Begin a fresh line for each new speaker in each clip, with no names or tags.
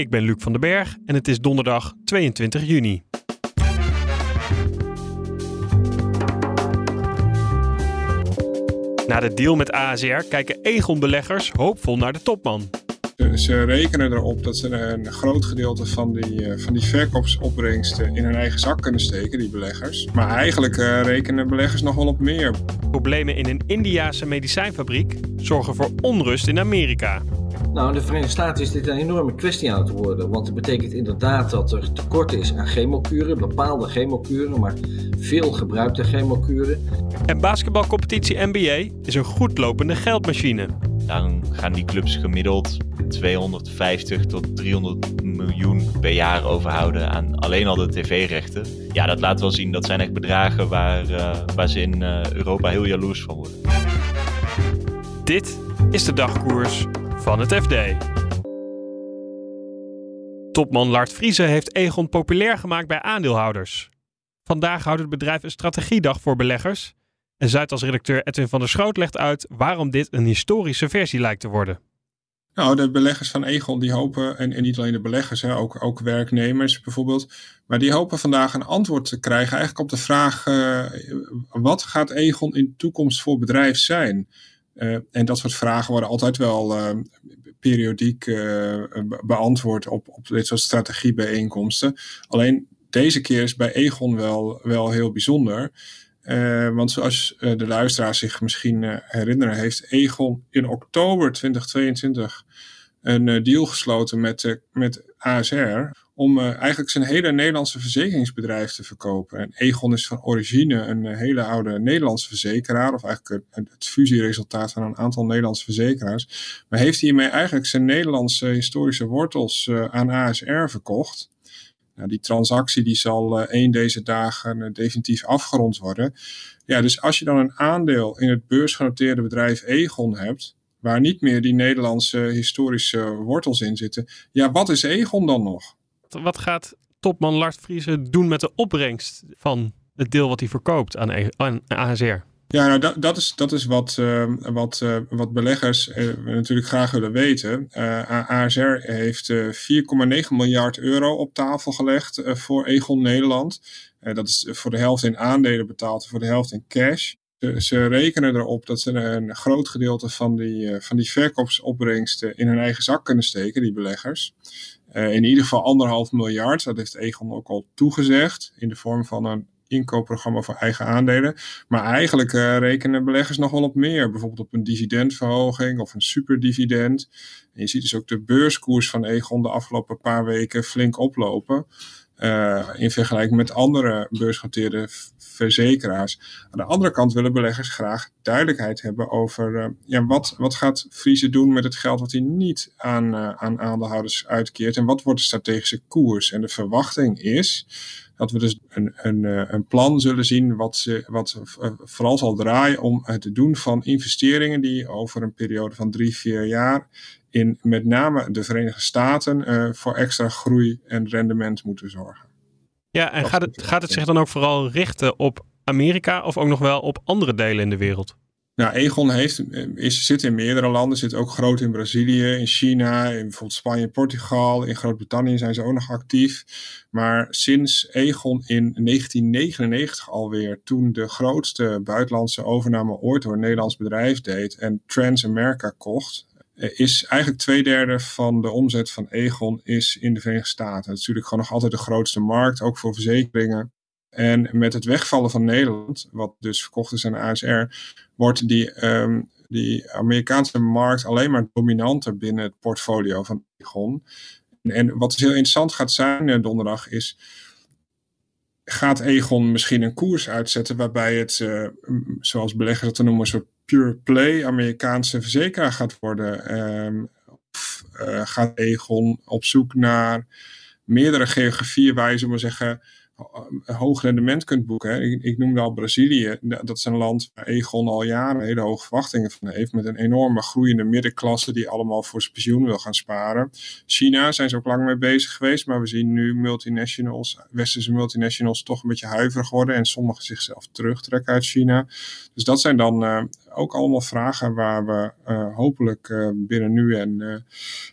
Ik ben Luc van den Berg en het is donderdag 22 juni. Na de deal met ASR kijken Egon-beleggers hoopvol naar de topman.
Ze rekenen erop dat ze een groot gedeelte van die, eh, van die verkoopsopbrengsten in hun eigen zak kunnen steken, die beleggers. Maar eigenlijk uh, rekenen beleggers nog wel op meer.
Problemen in een Indiase medicijnfabriek zorgen voor onrust in Amerika.
Nou, in de Verenigde Staten is dit een enorme kwestie aan het worden. Want het betekent inderdaad dat er tekort is aan chemokuren, bepaalde chemokuren, maar veel gebruikte chemokuren.
En basketbalcompetitie NBA is een goedlopende geldmachine.
Dan gaan die clubs gemiddeld 250 tot 300 miljoen per jaar overhouden aan alleen al de tv-rechten. Ja, dat laat wel zien. Dat zijn echt bedragen waar, uh, waar ze in uh, Europa heel jaloers van worden.
Dit is de dagkoers van het FD. Topman Lart Vriezen heeft Egon populair gemaakt bij aandeelhouders. Vandaag houdt het bedrijf een strategiedag voor beleggers. En Zuidas-redacteur Edwin van der Schoot legt uit waarom dit een historische versie lijkt te worden.
Nou, de beleggers van Egon die hopen, en, en niet alleen de beleggers, hè, ook, ook werknemers bijvoorbeeld, maar die hopen vandaag een antwoord te krijgen eigenlijk op de vraag: uh, wat gaat Egon in de toekomst voor bedrijf zijn? Uh, en dat soort vragen worden altijd wel uh, periodiek beantwoord op, op dit soort strategiebijeenkomsten. Alleen deze keer is bij Egon wel, wel heel bijzonder. Want zoals de luisteraar zich misschien herinneren, heeft Egon in oktober 2022 een deal gesloten met, met ASR om eigenlijk zijn hele Nederlandse verzekeringsbedrijf te verkopen. En Egon is van origine een hele oude Nederlandse verzekeraar, of eigenlijk het fusieresultaat van een aantal Nederlandse verzekeraars. Maar heeft hiermee eigenlijk zijn Nederlandse historische wortels aan ASR verkocht. Nou, die transactie die zal één deze dagen definitief afgerond worden. Ja, dus als je dan een aandeel in het beursgenoteerde bedrijf Egon hebt, waar niet meer die Nederlandse historische wortels in zitten, ja, wat is Egon dan nog?
Wat gaat topman Lart Vriezen doen met de opbrengst van het deel wat hij verkoopt aan, e ASR?
Ja, nou dat, dat, is, dat is wat, uh, wat, uh, wat beleggers uh, natuurlijk graag willen weten. ASR heeft 4,9 miljard euro op tafel gelegd voor Egon Nederland. dat is voor de helft in aandelen betaald, voor de helft in cash. Ze, ze rekenen erop dat ze een groot gedeelte van die, van die verkoopsopbrengsten in hun eigen zak kunnen steken, die beleggers. In ieder geval anderhalf miljard, dat heeft Egon ook al toegezegd, in de vorm van een inkoopprogramma voor eigen aandelen. Maar eigenlijk uh, rekenen beleggers nog wel op meer. Bijvoorbeeld op een dividendverhoging of een superdividend. En je ziet dus ook de beurskoers van Egon de afgelopen paar weken flink oplopen. Uh, in vergelijking met andere beursgenoteerde verzekeraars. Aan de andere kant willen beleggers graag duidelijkheid hebben over uh, ja, wat, wat gaat Friese doen met het geld wat hij niet aan, aan aandeelhouders uitkeert. En wat wordt de strategische koers? En de verwachting is dat we dus een, een, eh, een plan zullen zien wat, ze, wat eh, vooral zal draaien om het doen van investeringen die over een periode van drie, vier jaar in met name de Verenigde Staten uh, voor extra groei en rendement moeten zorgen.
Ja, en gaat het, gaat het zich dan ook vooral richten op Amerika of ook nog wel op andere delen in de wereld?
Nou, Egon heeft, eh, is, zit in meerdere landen, zit ook groot in Brazilië, in China, in bijvoorbeeld Spanje Portugal. In Groot-Brittannië zijn ze ook nog actief. Maar sinds Egon in 1999 alweer, toen de grootste buitenlandse overname ooit door een Nederlands bedrijf deed en Transamerica kocht, eh, is eigenlijk twee derde van de omzet van Egon is in de Verenigde Staten. Het is natuurlijk gewoon nog altijd de grootste markt, ook voor verzekeringen. En met het wegvallen van Nederland, wat dus verkocht is aan ASR, wordt die, um, die Amerikaanse markt alleen maar dominanter binnen het portfolio van Egon. En, wat dus heel interessant gaat zijn uh, donderdag is, gaat Egon misschien een koers uitzetten waarbij het, uh, zoals beleggers dat te noemen, een soort pure play Amerikaanse verzekeraar gaat worden? Um, of uh, gaat Egon op zoek naar meerdere geografieën waar je, zullen zeggen, hoog rendement kunt boeken. Ik, ik noemde al Brazilië. Dat is een land waar Egon al jaren hele hoge verwachtingen van heeft. Met een enorme groeiende middenklasse die allemaal voor zijn pensioen wil gaan sparen. China zijn ze ook lang mee bezig geweest. Maar we zien nu multinationals, westerse multinationals toch een beetje huiverig worden. En sommigen zichzelf terugtrekken uit China. Dus dat zijn dan uh, ook allemaal vragen waar we hopelijk binnen nu en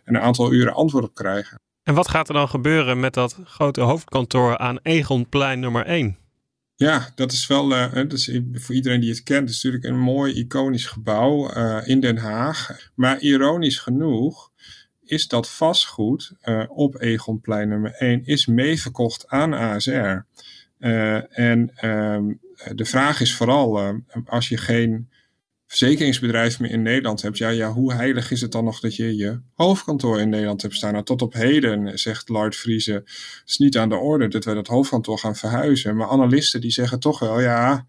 een aantal uren antwoord op krijgen.
En wat gaat er dan gebeuren met dat grote hoofdkantoor aan Egonplein nummer 1?
Ja, dat is wel, uh, dat is voor iedereen die het kent, is natuurlijk een mooi iconisch gebouw uh, in Den Haag. Maar ironisch genoeg is dat vastgoed uh, op Egonplein nummer 1 is meeverkocht aan ASR. en ehm, de vraag is vooral, als je geen verzekeringsbedrijf meer in Nederland hebt, ja, ja, hoe heilig is het dan nog dat je je hoofdkantoor in Nederland hebt staan? Nou, tot op heden zegt Lard Friese, het is niet aan de orde dat wij dat hoofdkantoor gaan verhuizen. Maar analisten die zeggen toch wel, ja,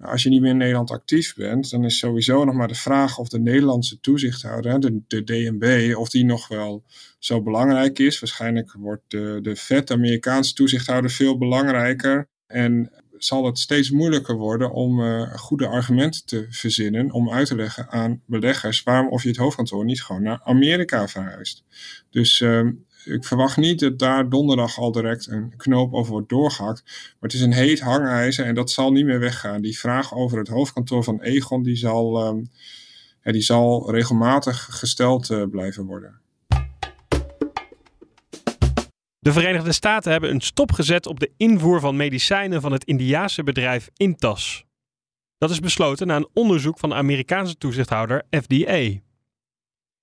als je niet meer in Nederland actief bent, dan is sowieso nog maar de vraag of de Nederlandse toezichthouder, de, DNB, of die nog wel zo belangrijk is. Waarschijnlijk wordt de, de FED, Amerikaanse toezichthouder, veel belangrijker. En zal het steeds moeilijker worden om uh, goede argumenten te verzinnen om uit te leggen aan beleggers waarom of je het hoofdkantoor niet gewoon naar Amerika verhuist. Dus uh, ik verwacht niet dat daar donderdag al direct een knoop over wordt doorgehakt. Maar het is een heet hangijzer en dat zal niet meer weggaan. Die vraag over het hoofdkantoor van Egon die zal, ja, die zal regelmatig gesteld uh, blijven worden.
De Verenigde Staten hebben een stop gezet op de invoer van medicijnen van het Indiaanse bedrijf Intas. Dat is besloten na een onderzoek van de Amerikaanse toezichthouder FDA.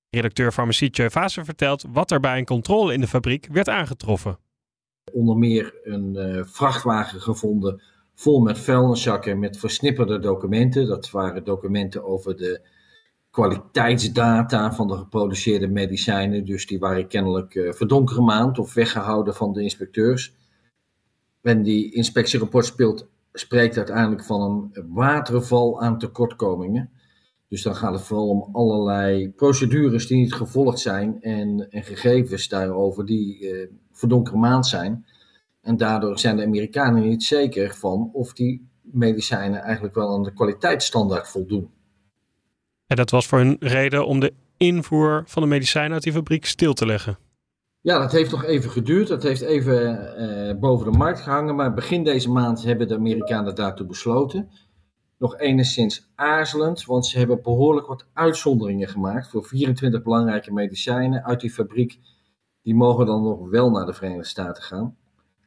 Redacteur farmacie Tjeu vertelt wat er bij een controle in de fabriek werd aangetroffen.
Onder meer een uh, vrachtwagen gevonden vol met vuilniszakken met versnipperde documenten. Dat waren documenten over de kwaliteitsdata van de geproduceerde medicijnen. Dus die waren kennelijk uh, verdonkermaand of weggehouden van de inspecteurs. En die inspectierapport speelt, spreekt uiteindelijk van een waterval aan tekortkomingen. Dus dan gaat het vooral om allerlei procedures die niet gevolgd zijn en, en gegevens daarover die uh, verdonkermaand zijn. En daardoor zijn de Amerikanen niet zeker van of die medicijnen eigenlijk wel aan de kwaliteitsstandaard voldoen.
En dat was voor hun reden om de invoer van de medicijnen uit die fabriek stil te leggen.
Ja, dat heeft nog even geduurd. Dat heeft even eh, boven de markt gehangen. Maar begin deze maand hebben de Amerikanen daartoe besloten. Nog enigszins aarzelend, want ze hebben behoorlijk wat uitzonderingen gemaakt voor 24 belangrijke medicijnen uit die fabriek. Die mogen dan nog wel naar de Verenigde Staten gaan.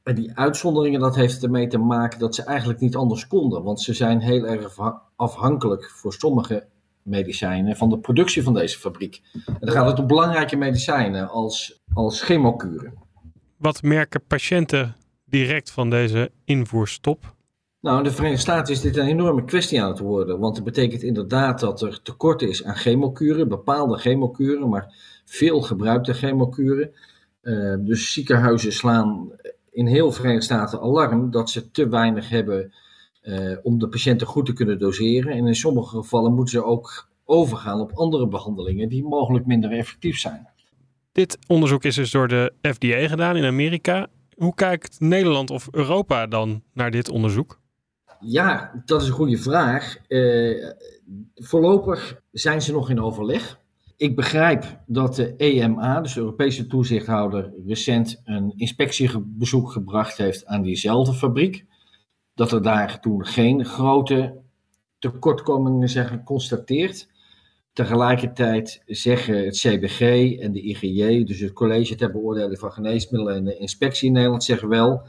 En die uitzonderingen, dat heeft ermee te maken dat ze eigenlijk niet anders konden. Want ze zijn heel erg afhankelijk voor sommige medicijnen van de productie van deze fabriek. En dan gaat het om belangrijke medicijnen als, als chemokuren.
Wat merken patiënten direct van deze invoerstop?
Nou, in de Verenigde Staten is dit een enorme kwestie aan het worden. Want het betekent inderdaad dat er tekort is aan chemokuren, bepaalde chemokuren, maar veel gebruikte chemokuren. Uh, dus ziekenhuizen slaan in heel Verenigde Staten alarm dat ze te weinig hebben uh, om de patiënten goed te kunnen doseren. En in sommige gevallen moeten ze ook overgaan op andere behandelingen die mogelijk minder effectief zijn.
Dit onderzoek is dus door de FDA gedaan in Amerika. Hoe kijkt Nederland of Europa dan naar dit onderzoek?
Ja, dat is een goede vraag. Uh, voorlopig zijn ze nog in overleg. Ik begrijp dat de EMA, dus de Europese toezichthouder, recent een inspectiebezoek gebracht heeft aan diezelfde fabriek dat er daar toen geen grote tekortkomingen zijn geconstateerd. Tegelijkertijd zeggen het CBG en de IGJ, dus het College ter Beoordeling van Geneesmiddelen en de Inspectie in Nederland, zeggen wel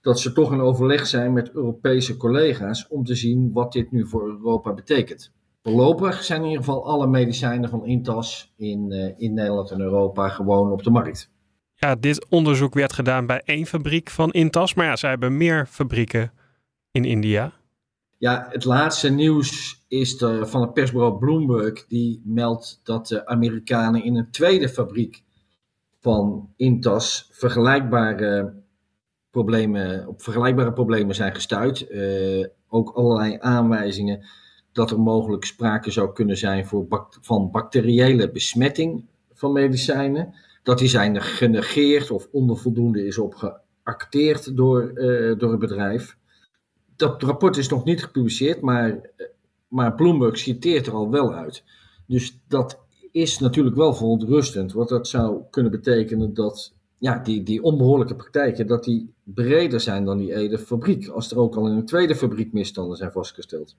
dat ze toch in overleg zijn met Europese collega's om te zien wat dit nu voor Europa betekent. Voorlopig zijn in ieder geval alle medicijnen van Intas in, uh, in Nederland en Europa gewoon op de markt.
Ja, dit onderzoek werd gedaan bij één fabriek van Intas, maar ja, zij hebben meer fabrieken in India?
Ja, het laatste nieuws is van het persbureau Bloomberg. Die meldt dat de Amerikanen in een tweede fabriek van Intas vergelijkbare problemen, op vergelijkbare problemen zijn gestuurd. Uh, ook allerlei aanwijzingen dat er mogelijk sprake zou kunnen zijn voor van bacteriële besmetting van medicijnen. dat die zijn genegeerd of ondervoldoende is op geacteerd door, door het bedrijf. Dat rapport is nog niet gepubliceerd, maar, maar Bloomberg citeert er al wel uit. Dus dat is natuurlijk wel verontrustend, want dat zou kunnen betekenen dat ja, die, die onbehoorlijke praktijken dat die breder zijn dan die ene fabriek, als er ook al in een tweede fabriek misstanden zijn vastgesteld.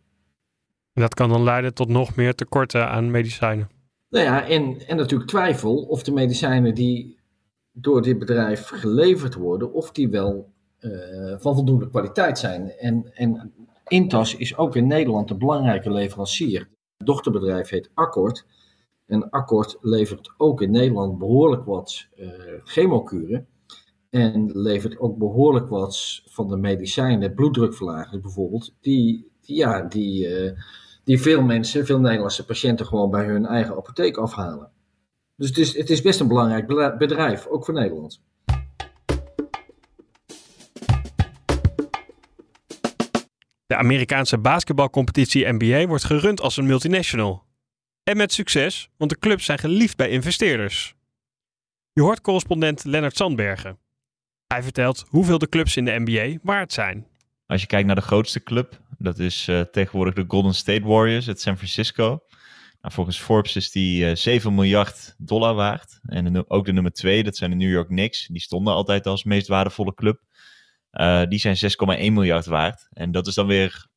En dat kan dan leiden tot nog meer tekorten aan medicijnen.
Nou ja, en, en natuurlijk twijfel of de medicijnen die door dit bedrijf geleverd worden, of die wel van voldoende kwaliteit zijn. En, en Intas is ook in Nederland een belangrijke leverancier. Het dochterbedrijf heet Accord. En Accord levert ook in Nederland behoorlijk wat uh, chemokuren. En levert ook behoorlijk wat van de medicijnen, bloeddrukverlagers bijvoorbeeld, die, ja, die, uh, die veel mensen, veel Nederlandse patiënten gewoon bij hun eigen apotheek afhalen. Dus het is, het is best een belangrijk bedrijf, ook voor Nederland.
De Amerikaanse basketbalcompetitie NBA wordt gerund als een multinational. En met succes, want de clubs zijn geliefd bij investeerders. Je hoort correspondent Lennart Sandbergen. Hij vertelt hoeveel de clubs in de NBA waard zijn.
Als je kijkt naar de grootste club, dat is uh, tegenwoordig de Golden State Warriors uit San Francisco. Nou, volgens Forbes is die uh, 7 miljard dollar waard. En ook de nummer 2, dat zijn de New York Knicks. Die stonden altijd als meest waardevolle club. Uh, die zijn 6,1 miljard waard. En dat is dan weer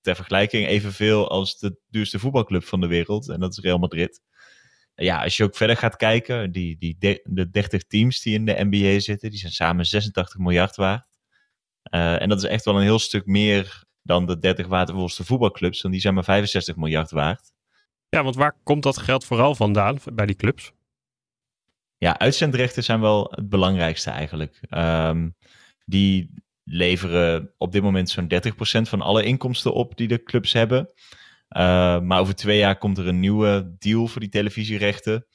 ter vergelijking evenveel als de duurste voetbalclub van de wereld. En dat is Real Madrid. Ja, als je ook verder gaat kijken, die, die de, de 30 teams die in de NBA zitten, die zijn samen 86 miljard waard. Uh, en dat is echt wel een heel stuk meer dan de 30 watervolste voetbalclubs, want die zijn maar 65 miljard waard.
Ja, want waar komt dat geld vooral vandaan bij die clubs?
Ja, uitzendrechten zijn wel het belangrijkste eigenlijk. Um, die leveren op dit moment zo'n 30% van alle inkomsten op die de clubs hebben. Uh, maar over twee jaar komt er een nieuwe deal voor die televisierechten.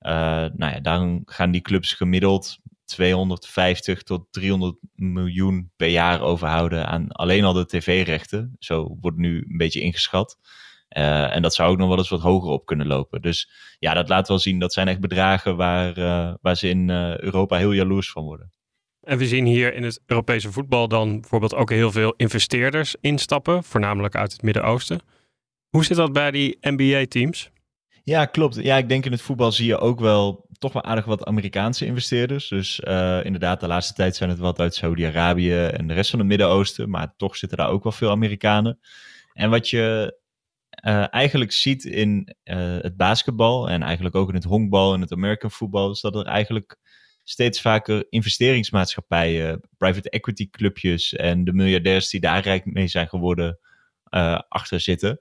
Uh, nou ja, dan gaan die clubs gemiddeld 250 tot 300 miljoen per jaar overhouden aan alleen al de tv-rechten. Zo wordt nu een beetje ingeschat. Uh, en dat zou ook nog wel eens wat hoger op kunnen lopen. Dus ja, dat laat wel zien dat zijn echt bedragen waar, waar ze in Europa heel jaloers van worden.
En we zien hier in het Europese voetbal dan bijvoorbeeld ook heel veel investeerders instappen, voornamelijk uit het Midden-Oosten. Hoe zit dat bij die NBA-teams?
Ja, klopt. Ja, ik denk in het voetbal zie je ook wel toch wel aardig wat Amerikaanse investeerders. Dus uh, inderdaad, de laatste tijd zijn het wat uit Saudi-Arabië en de rest van het Midden-Oosten. Maar toch zitten daar ook wel veel Amerikanen. En wat je uh, eigenlijk ziet in uh, het basketbal en eigenlijk ook in het honkbal en het American voetbal, is dat er eigenlijk steeds vaker investeringsmaatschappijen, private equity clubjes en de miljardairs die daar rijk mee zijn geworden uh, achter zitten.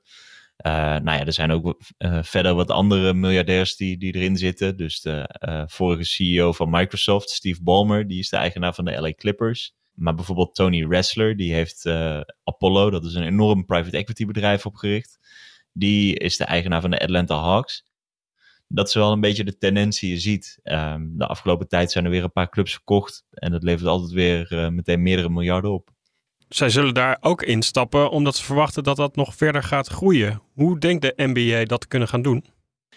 Uh, nou ja, er zijn ook uh, verder wat andere miljardairs die, die erin zitten. Dus de vorige CEO van Microsoft, Steve Ballmer, die is de eigenaar van de LA Clippers. Maar bijvoorbeeld Tony Ressler, die heeft Apollo, dat is een enorm private equity bedrijf opgericht. Die is de eigenaar van de Atlanta Hawks dat is wel een beetje de tendens die je ziet. Um, de afgelopen tijd zijn er weer een paar clubs verkocht. En dat levert altijd weer uh, meteen meerdere miljarden op.
Zij zullen daar ook instappen omdat ze verwachten dat dat nog verder gaat groeien. Hoe denkt de NBA dat te kunnen gaan doen?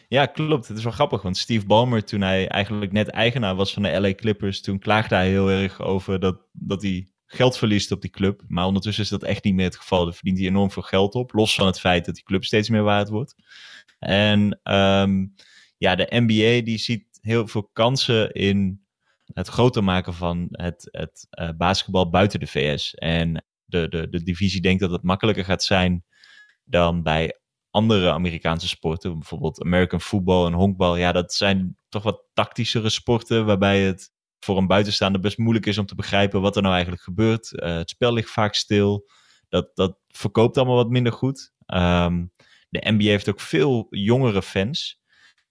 Ja, klopt. Het is wel grappig, want Steve Ballmer, toen hij eigenlijk net eigenaar was van de LA Clippers, toen klaagde hij heel erg over dat, dat hij geld verliest op die club. Maar ondertussen is dat echt niet meer het geval. Daar verdient hij enorm veel geld op, los van het feit dat die club steeds meer waard wordt. En um, ja, de NBA die ziet heel veel kansen in het groter maken van het, het uh, basketbal buiten de VS. En de, de, de divisie denkt dat het makkelijker gaat zijn dan bij andere Amerikaanse sporten. Bijvoorbeeld American football en honkbal. Ja, dat zijn toch wat tactischere sporten waarbij het voor een buitenstaander best moeilijk is om te begrijpen wat er nou eigenlijk gebeurt. Uh, het spel ligt vaak stil. Dat, dat verkoopt allemaal wat minder goed. Um, de NBA heeft ook veel jongere fans.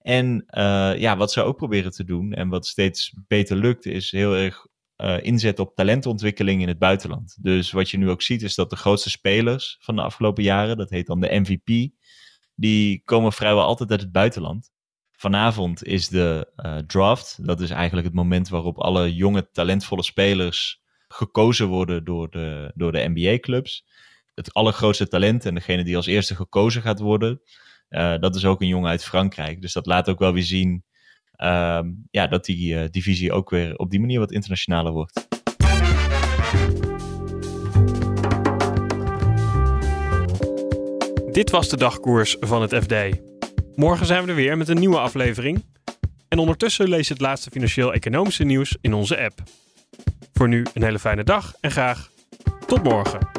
En uh, ja, wat ze ook proberen te doen en wat steeds beter lukt, is heel erg uh, inzetten op talentontwikkeling in het buitenland. Dus wat je nu ook ziet, is dat de grootste spelers van de afgelopen jaren, dat heet dan de MVP, die komen vrijwel altijd uit het buitenland. Vanavond is de uh, draft. Dat is eigenlijk het moment waarop alle jonge, talentvolle spelers gekozen worden door de, door de NBA-clubs. Het allergrootste talent en degene die als eerste gekozen gaat worden, dat is ook een jongen uit Frankrijk. Dus dat laat ook wel weer zien ehm, ja, dat die divisie ook weer op die manier wat internationaler wordt.
Dit was de dagkoers van het FD. Morgen zijn we er weer met een nieuwe aflevering. En ondertussen lees je het laatste financieel-economische nieuws in onze app. Voor nu een hele fijne dag en graag tot morgen.